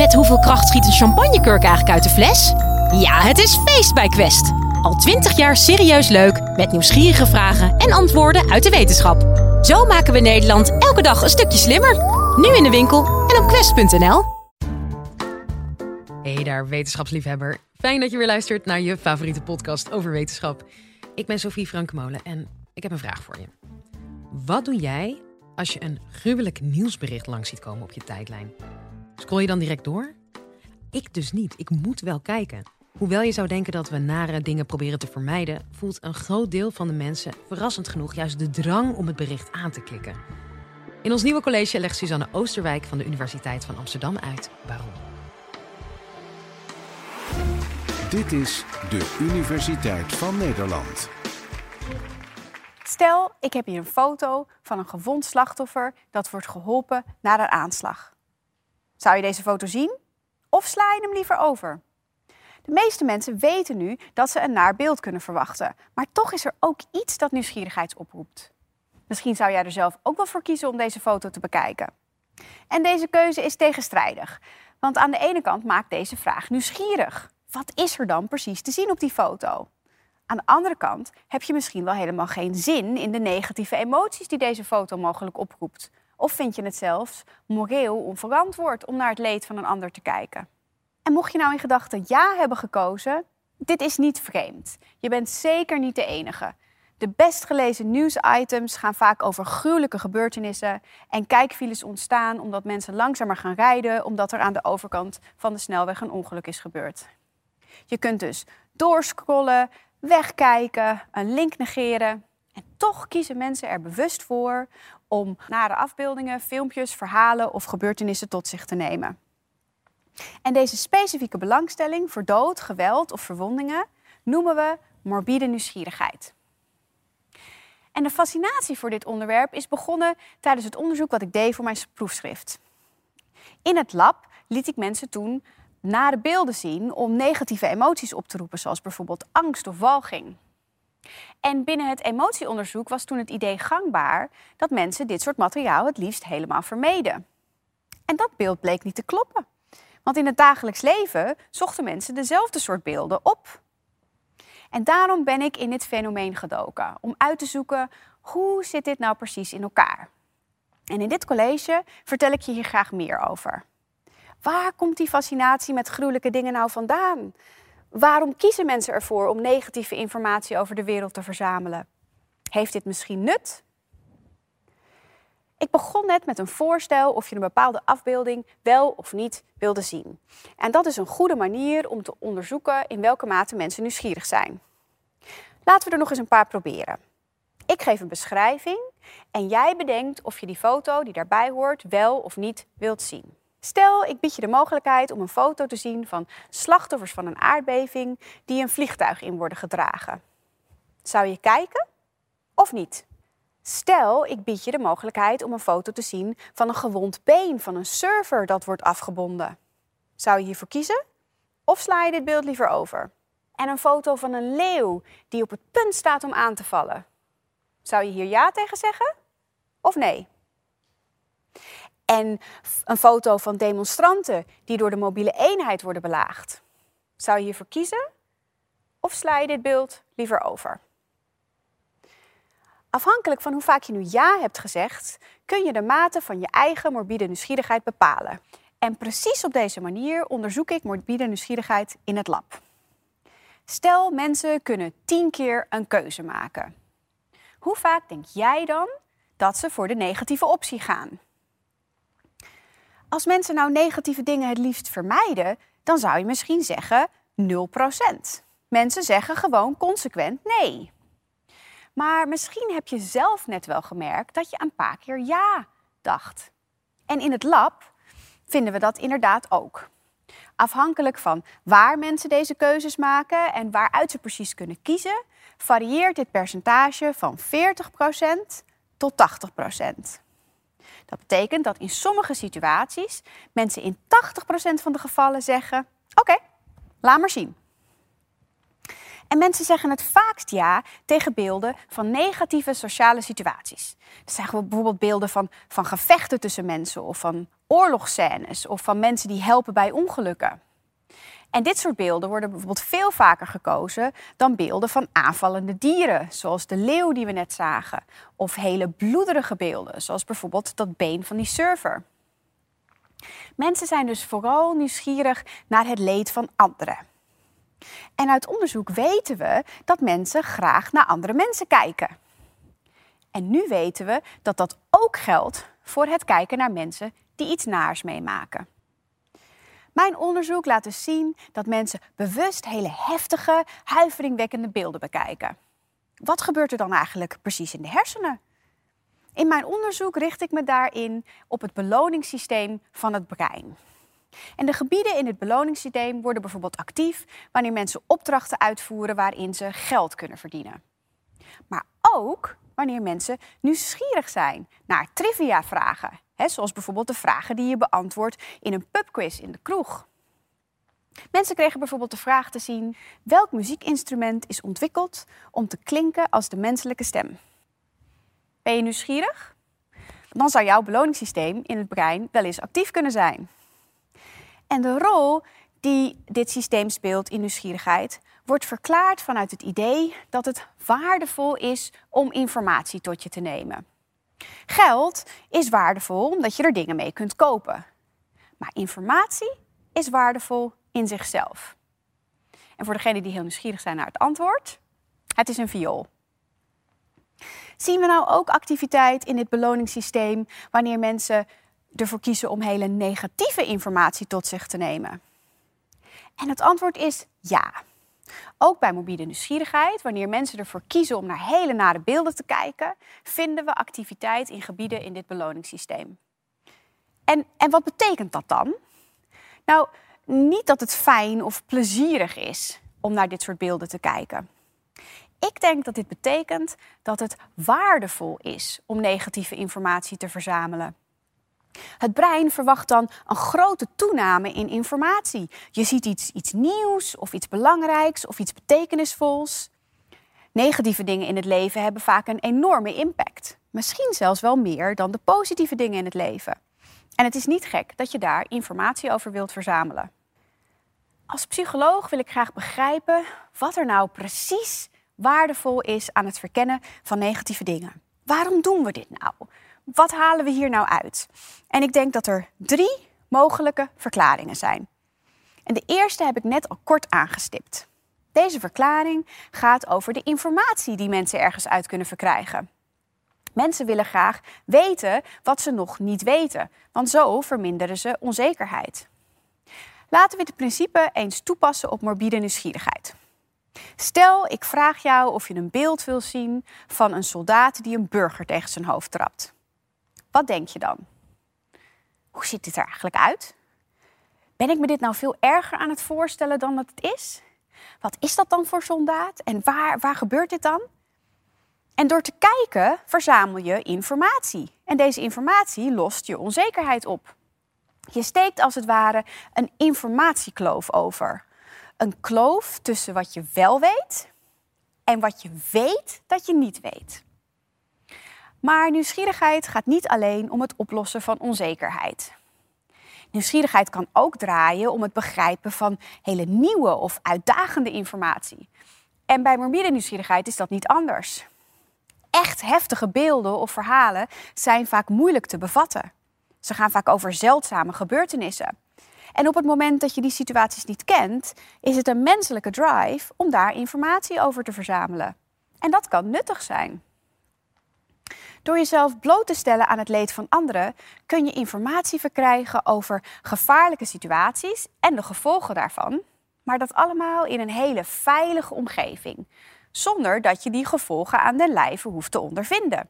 Met hoeveel kracht schiet een champagnekurk eigenlijk uit de fles? Ja, het is feest bij Quest. Al twintig jaar serieus leuk, met nieuwsgierige vragen en antwoorden uit de wetenschap. Zo maken we Nederland elke dag een stukje slimmer. Nu in de winkel en op quest.nl. Hey daar, wetenschapsliefhebber. Fijn dat je weer luistert naar je favoriete podcast over wetenschap. Ik ben Sophie Frankemolen en ik heb een vraag voor je. Wat doe jij als je een gruwelijk nieuwsbericht langs ziet komen op je tijdlijn? Scroll je dan direct door? Ik dus niet. Ik moet wel kijken. Hoewel je zou denken dat we nare dingen proberen te vermijden, voelt een groot deel van de mensen verrassend genoeg juist de drang om het bericht aan te klikken. In ons nieuwe college legt Suzanne Oosterwijk van de Universiteit van Amsterdam uit waarom. Dit is de Universiteit van Nederland. Stel, ik heb hier een foto van een gewond slachtoffer dat wordt geholpen na een aanslag. Zou je deze foto zien? Of sla je hem liever over? De meeste mensen weten nu dat ze een naar beeld kunnen verwachten. Maar toch is er ook iets dat nieuwsgierigheid oproept. Misschien zou jij er zelf ook wel voor kiezen om deze foto te bekijken. En deze keuze is tegenstrijdig. Want aan de ene kant maakt deze vraag nieuwsgierig. Wat is er dan precies te zien op die foto? Aan de andere kant heb je misschien wel helemaal geen zin in de negatieve emoties die deze foto mogelijk oproept. Of vind je het zelfs moreel onverantwoord om naar het leed van een ander te kijken? En mocht je nou in gedachten ja hebben gekozen, dit is niet vreemd. Je bent zeker niet de enige. De best gelezen nieuwsitems gaan vaak over gruwelijke gebeurtenissen en kijkfiles ontstaan omdat mensen langzamer gaan rijden omdat er aan de overkant van de snelweg een ongeluk is gebeurd. Je kunt dus doorscrollen, wegkijken, een link negeren en toch kiezen mensen er bewust voor om nare afbeeldingen, filmpjes, verhalen of gebeurtenissen tot zich te nemen. En deze specifieke belangstelling voor dood, geweld of verwondingen noemen we morbide nieuwsgierigheid. En de fascinatie voor dit onderwerp is begonnen tijdens het onderzoek wat ik deed voor mijn proefschrift. In het lab liet ik mensen toen nare beelden zien om negatieve emoties op te roepen, zoals bijvoorbeeld angst of walging. En binnen het emotieonderzoek was toen het idee gangbaar dat mensen dit soort materiaal het liefst helemaal vermeden. En dat beeld bleek niet te kloppen. Want in het dagelijks leven zochten mensen dezelfde soort beelden op. En daarom ben ik in dit fenomeen gedoken, om uit te zoeken hoe zit dit nou precies in elkaar. En in dit college vertel ik je hier graag meer over. Waar komt die fascinatie met gruwelijke dingen nou vandaan? Waarom kiezen mensen ervoor om negatieve informatie over de wereld te verzamelen? Heeft dit misschien nut? Ik begon net met een voorstel of je een bepaalde afbeelding wel of niet wilde zien. En dat is een goede manier om te onderzoeken in welke mate mensen nieuwsgierig zijn. Laten we er nog eens een paar proberen. Ik geef een beschrijving en jij bedenkt of je die foto die daarbij hoort wel of niet wilt zien. Stel, ik bied je de mogelijkheid om een foto te zien van slachtoffers van een aardbeving die een vliegtuig in worden gedragen. Zou je kijken of niet? Stel, ik bied je de mogelijkheid om een foto te zien van een gewond been van een server dat wordt afgebonden. Zou je hiervoor kiezen? Of sla je dit beeld liever over? En een foto van een leeuw die op het punt staat om aan te vallen. Zou je hier ja tegen zeggen? Of nee? En een foto van demonstranten die door de mobiele eenheid worden belaagd. Zou je hiervoor kiezen? Of sla je dit beeld liever over? Afhankelijk van hoe vaak je nu ja hebt gezegd, kun je de mate van je eigen morbide nieuwsgierigheid bepalen. En precies op deze manier onderzoek ik morbide nieuwsgierigheid in het lab. Stel, mensen kunnen tien keer een keuze maken. Hoe vaak denk jij dan dat ze voor de negatieve optie gaan? Als mensen nou negatieve dingen het liefst vermijden, dan zou je misschien zeggen 0%. Mensen zeggen gewoon consequent nee. Maar misschien heb je zelf net wel gemerkt dat je een paar keer ja dacht. En in het lab vinden we dat inderdaad ook. Afhankelijk van waar mensen deze keuzes maken en waaruit ze precies kunnen kiezen, varieert dit percentage van 40% tot 80%. Dat betekent dat in sommige situaties mensen in 80% van de gevallen zeggen: Oké, laat maar zien. En mensen zeggen het vaakst ja tegen beelden van negatieve sociale situaties. Dat zijn bijvoorbeeld beelden van, van gevechten tussen mensen of van oorlogsscènes of van mensen die helpen bij ongelukken. En dit soort beelden worden bijvoorbeeld veel vaker gekozen dan beelden van aanvallende dieren, zoals de leeuw die we net zagen, of hele bloederige beelden, zoals bijvoorbeeld dat been van die surfer. Mensen zijn dus vooral nieuwsgierig naar het leed van anderen. En uit onderzoek weten we dat mensen graag naar andere mensen kijken. En nu weten we dat dat ook geldt voor het kijken naar mensen die iets naars meemaken. Mijn onderzoek laat dus zien dat mensen bewust hele heftige, huiveringwekkende beelden bekijken. Wat gebeurt er dan eigenlijk precies in de hersenen? In mijn onderzoek richt ik me daarin op het beloningssysteem van het brein. En de gebieden in het beloningssysteem worden bijvoorbeeld actief wanneer mensen opdrachten uitvoeren waarin ze geld kunnen verdienen. Maar ook wanneer mensen nieuwsgierig zijn naar trivia-vragen. zoals bijvoorbeeld de vragen die je beantwoordt in een pubquiz in de kroeg. Mensen kregen bijvoorbeeld de vraag te zien: welk muziekinstrument is ontwikkeld om te klinken als de menselijke stem? Ben je nieuwsgierig? Dan zou jouw beloningssysteem in het brein wel eens actief kunnen zijn. En de rol die dit systeem speelt in nieuwsgierigheid wordt verklaard vanuit het idee dat het waardevol is om informatie tot je te nemen. Geld is waardevol omdat je er dingen mee kunt kopen. Maar informatie is waardevol in zichzelf. En voor degenen die heel nieuwsgierig zijn naar het antwoord, het is een viool. Zien we nou ook activiteit in dit beloningssysteem wanneer mensen ervoor kiezen om hele negatieve informatie tot zich te nemen? En het antwoord is ja. Ook bij mobiele nieuwsgierigheid, wanneer mensen ervoor kiezen om naar hele nare beelden te kijken, vinden we activiteit in gebieden in dit beloningssysteem. En, en wat betekent dat dan? Nou, niet dat het fijn of plezierig is om naar dit soort beelden te kijken. Ik denk dat dit betekent dat het waardevol is om negatieve informatie te verzamelen. Het brein verwacht dan een grote toename in informatie. Je ziet iets, iets nieuws of iets belangrijks of iets betekenisvols. Negatieve dingen in het leven hebben vaak een enorme impact. Misschien zelfs wel meer dan de positieve dingen in het leven. En het is niet gek dat je daar informatie over wilt verzamelen. Als psycholoog wil ik graag begrijpen wat er nou precies waardevol is aan het verkennen van negatieve dingen. Waarom doen we dit nou? Wat halen we hier nou uit? En ik denk dat er drie mogelijke verklaringen zijn. En de eerste heb ik net al kort aangestipt. Deze verklaring gaat over de informatie die mensen ergens uit kunnen verkrijgen. Mensen willen graag weten wat ze nog niet weten, want zo verminderen ze onzekerheid. Laten we dit principe eens toepassen op morbide nieuwsgierigheid. Stel, ik vraag jou of je een beeld wil zien van een soldaat die een burger tegen zijn hoofd trapt. Wat denk je dan? Hoe ziet dit er eigenlijk uit? Ben ik me dit nou veel erger aan het voorstellen dan dat het is? Wat is dat dan voor soldaat en waar, waar gebeurt dit dan? En door te kijken verzamel je informatie. En deze informatie lost je onzekerheid op. Je steekt als het ware een informatiekloof over. Een kloof tussen wat je wel weet en wat je weet dat je niet weet. Maar nieuwsgierigheid gaat niet alleen om het oplossen van onzekerheid. Nieuwsgierigheid kan ook draaien om het begrijpen van hele nieuwe of uitdagende informatie. En bij morbide nieuwsgierigheid is dat niet anders. Echt heftige beelden of verhalen zijn vaak moeilijk te bevatten. Ze gaan vaak over zeldzame gebeurtenissen. En op het moment dat je die situaties niet kent, is het een menselijke drive om daar informatie over te verzamelen. En dat kan nuttig zijn. Door jezelf bloot te stellen aan het leed van anderen kun je informatie verkrijgen over gevaarlijke situaties en de gevolgen daarvan, maar dat allemaal in een hele veilige omgeving, zonder dat je die gevolgen aan den lijve hoeft te ondervinden.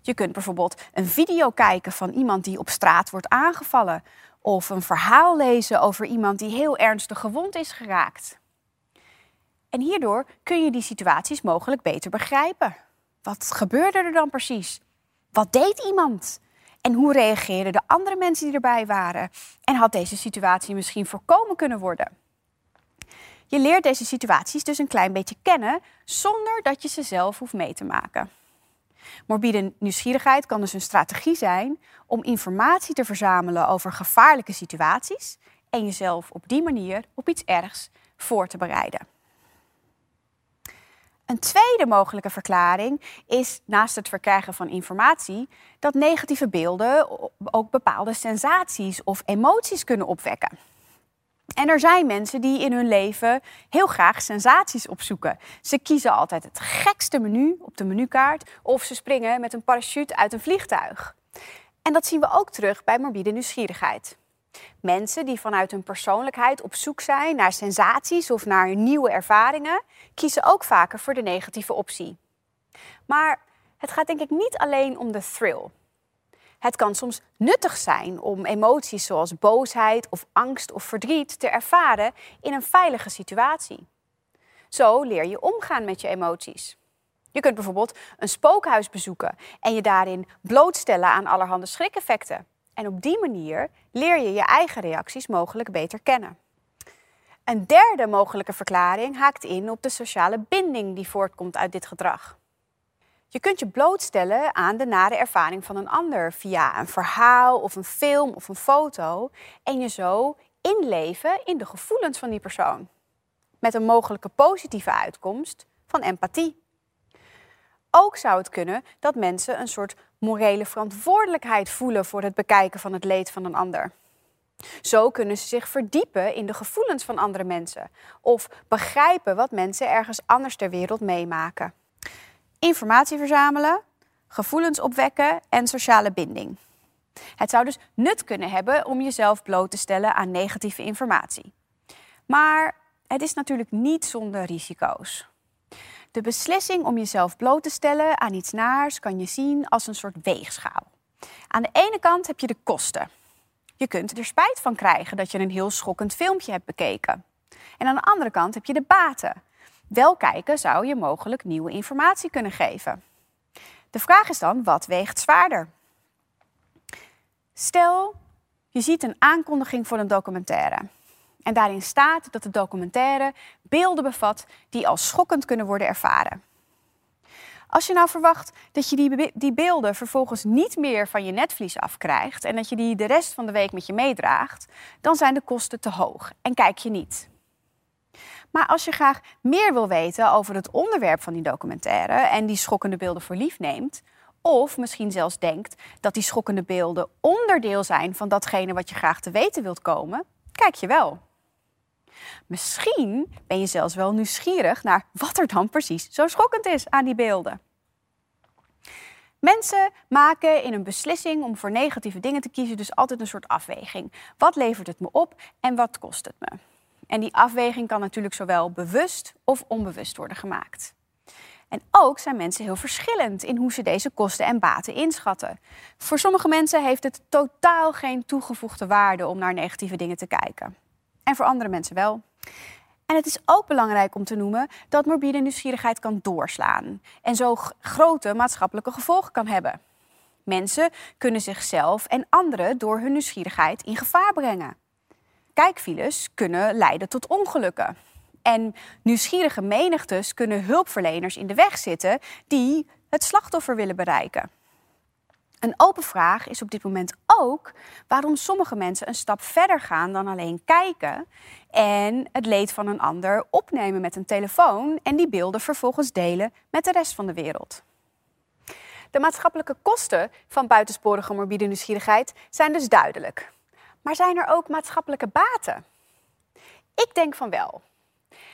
Je kunt bijvoorbeeld een video kijken van iemand die op straat wordt aangevallen of een verhaal lezen over iemand die heel ernstig gewond is geraakt. En hierdoor kun je die situaties mogelijk beter begrijpen. Wat gebeurde er dan precies? Wat deed iemand? En hoe reageerden de andere mensen die erbij waren? En had deze situatie misschien voorkomen kunnen worden? Je leert deze situaties dus een klein beetje kennen zonder dat je ze zelf hoeft mee te maken. Morbide nieuwsgierigheid kan dus een strategie zijn om informatie te verzamelen over gevaarlijke situaties en jezelf op die manier op iets ergs voor te bereiden. Een tweede mogelijke verklaring is, naast het verkrijgen van informatie, dat negatieve beelden ook bepaalde sensaties of emoties kunnen opwekken. En er zijn mensen die in hun leven heel graag sensaties opzoeken. Ze kiezen altijd het gekste menu op de menukaart of ze springen met een parachute uit een vliegtuig. En dat zien we ook terug bij morbide nieuwsgierigheid. Mensen die vanuit hun persoonlijkheid op zoek zijn naar sensaties of naar nieuwe ervaringen, kiezen ook vaker voor de negatieve optie. Maar het gaat denk ik niet alleen om de thrill. Het kan soms nuttig zijn om emoties zoals boosheid of angst of verdriet te ervaren in een veilige situatie. Zo leer je omgaan met je emoties. Je kunt bijvoorbeeld een spookhuis bezoeken en je daarin blootstellen aan allerhande schrikeffecten. En op die manier leer je je eigen reacties mogelijk beter kennen. Een derde mogelijke verklaring haakt in op de sociale binding die voortkomt uit dit gedrag. Je kunt je blootstellen aan de nare ervaring van een ander via een verhaal of een film of een foto en je zo inleven in de gevoelens van die persoon. Met een mogelijke positieve uitkomst van empathie. Ook zou het kunnen dat mensen een soort morele verantwoordelijkheid voelen voor het bekijken van het leed van een ander. Zo kunnen ze zich verdiepen in de gevoelens van andere mensen of begrijpen wat mensen ergens anders ter wereld meemaken. Informatie verzamelen, gevoelens opwekken en sociale binding. Het zou dus nut kunnen hebben om jezelf bloot te stellen aan negatieve informatie. Maar het is natuurlijk niet zonder risico's. De beslissing om jezelf bloot te stellen aan iets naars kan je zien als een soort weegschaal. Aan de ene kant heb je de kosten. Je kunt er spijt van krijgen dat je een heel schokkend filmpje hebt bekeken. En aan de andere kant heb je de baten. Wel kijken zou je mogelijk nieuwe informatie kunnen geven. De vraag is dan, wat weegt zwaarder? Stel, je ziet een aankondiging voor een documentaire. En daarin staat dat de documentaire beelden bevat die als schokkend kunnen worden ervaren. Als je nou verwacht dat je die, die beelden vervolgens niet meer van je netvlies afkrijgt en dat je die de rest van de week met je meedraagt, dan zijn de kosten te hoog en kijk je niet. Maar als je graag meer wil weten over het onderwerp van die documentaire en die schokkende beelden voor lief neemt, of misschien zelfs denkt dat die schokkende beelden onderdeel zijn van datgene wat je graag te weten wilt komen, kijk je wel. Misschien ben je zelfs wel nieuwsgierig naar wat er dan precies zo schokkend is aan die beelden. Mensen maken in een beslissing om voor negatieve dingen te kiezen dus altijd een soort afweging. Wat levert het me op en wat kost het me? En die afweging kan natuurlijk zowel bewust of onbewust worden gemaakt. En ook zijn mensen heel verschillend in hoe ze deze kosten en baten inschatten. Voor sommige mensen heeft het totaal geen toegevoegde waarde om naar negatieve dingen te kijken en voor andere mensen wel. En het is ook belangrijk om te noemen dat morbide nieuwsgierigheid kan doorslaan en zo grote maatschappelijke gevolgen kan hebben. Mensen kunnen zichzelf en anderen door hun nieuwsgierigheid in gevaar brengen. Kijkfiles kunnen leiden tot ongelukken. En nieuwsgierige menigtes kunnen hulpverleners in de weg zitten die het slachtoffer willen bereiken. Een open vraag is op dit moment ook waarom sommige mensen een stap verder gaan dan alleen kijken en het leed van een ander opnemen met een telefoon en die beelden vervolgens delen met de rest van de wereld. De maatschappelijke kosten van buitensporige morbide nieuwsgierigheid zijn dus duidelijk. Maar zijn er ook maatschappelijke baten? Ik denk van wel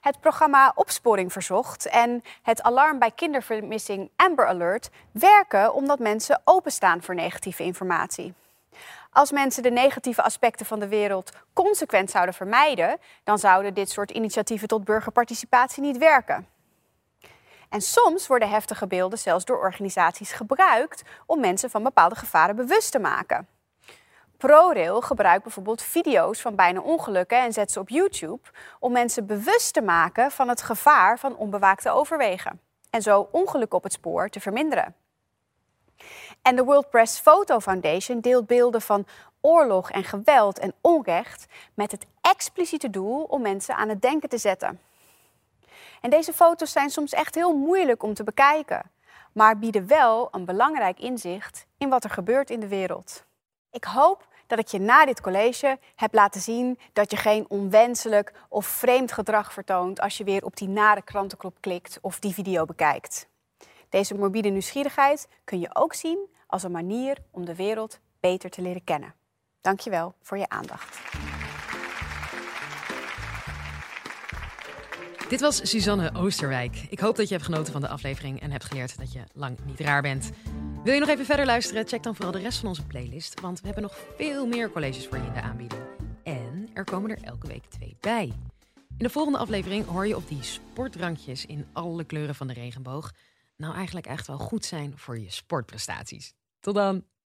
het programma Opsporing Verzocht en het alarm bij kindervermissing Amber Alert werken omdat mensen openstaan voor negatieve informatie. Als mensen de negatieve aspecten van de wereld consequent zouden vermijden, dan zouden dit soort initiatieven tot burgerparticipatie niet werken. En soms worden heftige beelden zelfs door organisaties gebruikt om mensen van bepaalde gevaren bewust te maken. ProRail gebruikt bijvoorbeeld video's van bijna ongelukken en zet ze op YouTube om mensen bewust te maken van het gevaar van onbewaakte overwegen en zo ongelukken op het spoor te verminderen. En de World Press Photo Foundation deelt beelden van oorlog en geweld en onrecht met het expliciete doel om mensen aan het denken te zetten. En deze foto's zijn soms echt heel moeilijk om te bekijken. maar bieden wel een belangrijk inzicht in wat er gebeurt in de wereld. Ik hoop dat ik je na dit college heb laten zien dat je geen onwenselijk of vreemd gedrag vertoont als je weer op die nare krantenklop klikt of die video bekijkt. Deze morbide nieuwsgierigheid kun je ook zien als een manier om de wereld beter te leren kennen. Dankjewel voor je aandacht. Dit was Suzanne Oosterwijk. Ik hoop dat je hebt genoten van de aflevering en hebt geleerd dat je lang niet raar bent. Wil je nog even verder luisteren? Check dan vooral de rest van onze playlist, want we hebben nog veel meer colleges voor je in de aanbieding. En er komen er elke week twee bij. In de volgende aflevering hoor je of die sportrankjes in alle kleuren van de regenboog nou eigenlijk echt wel goed zijn voor je sportprestaties. Tot dan!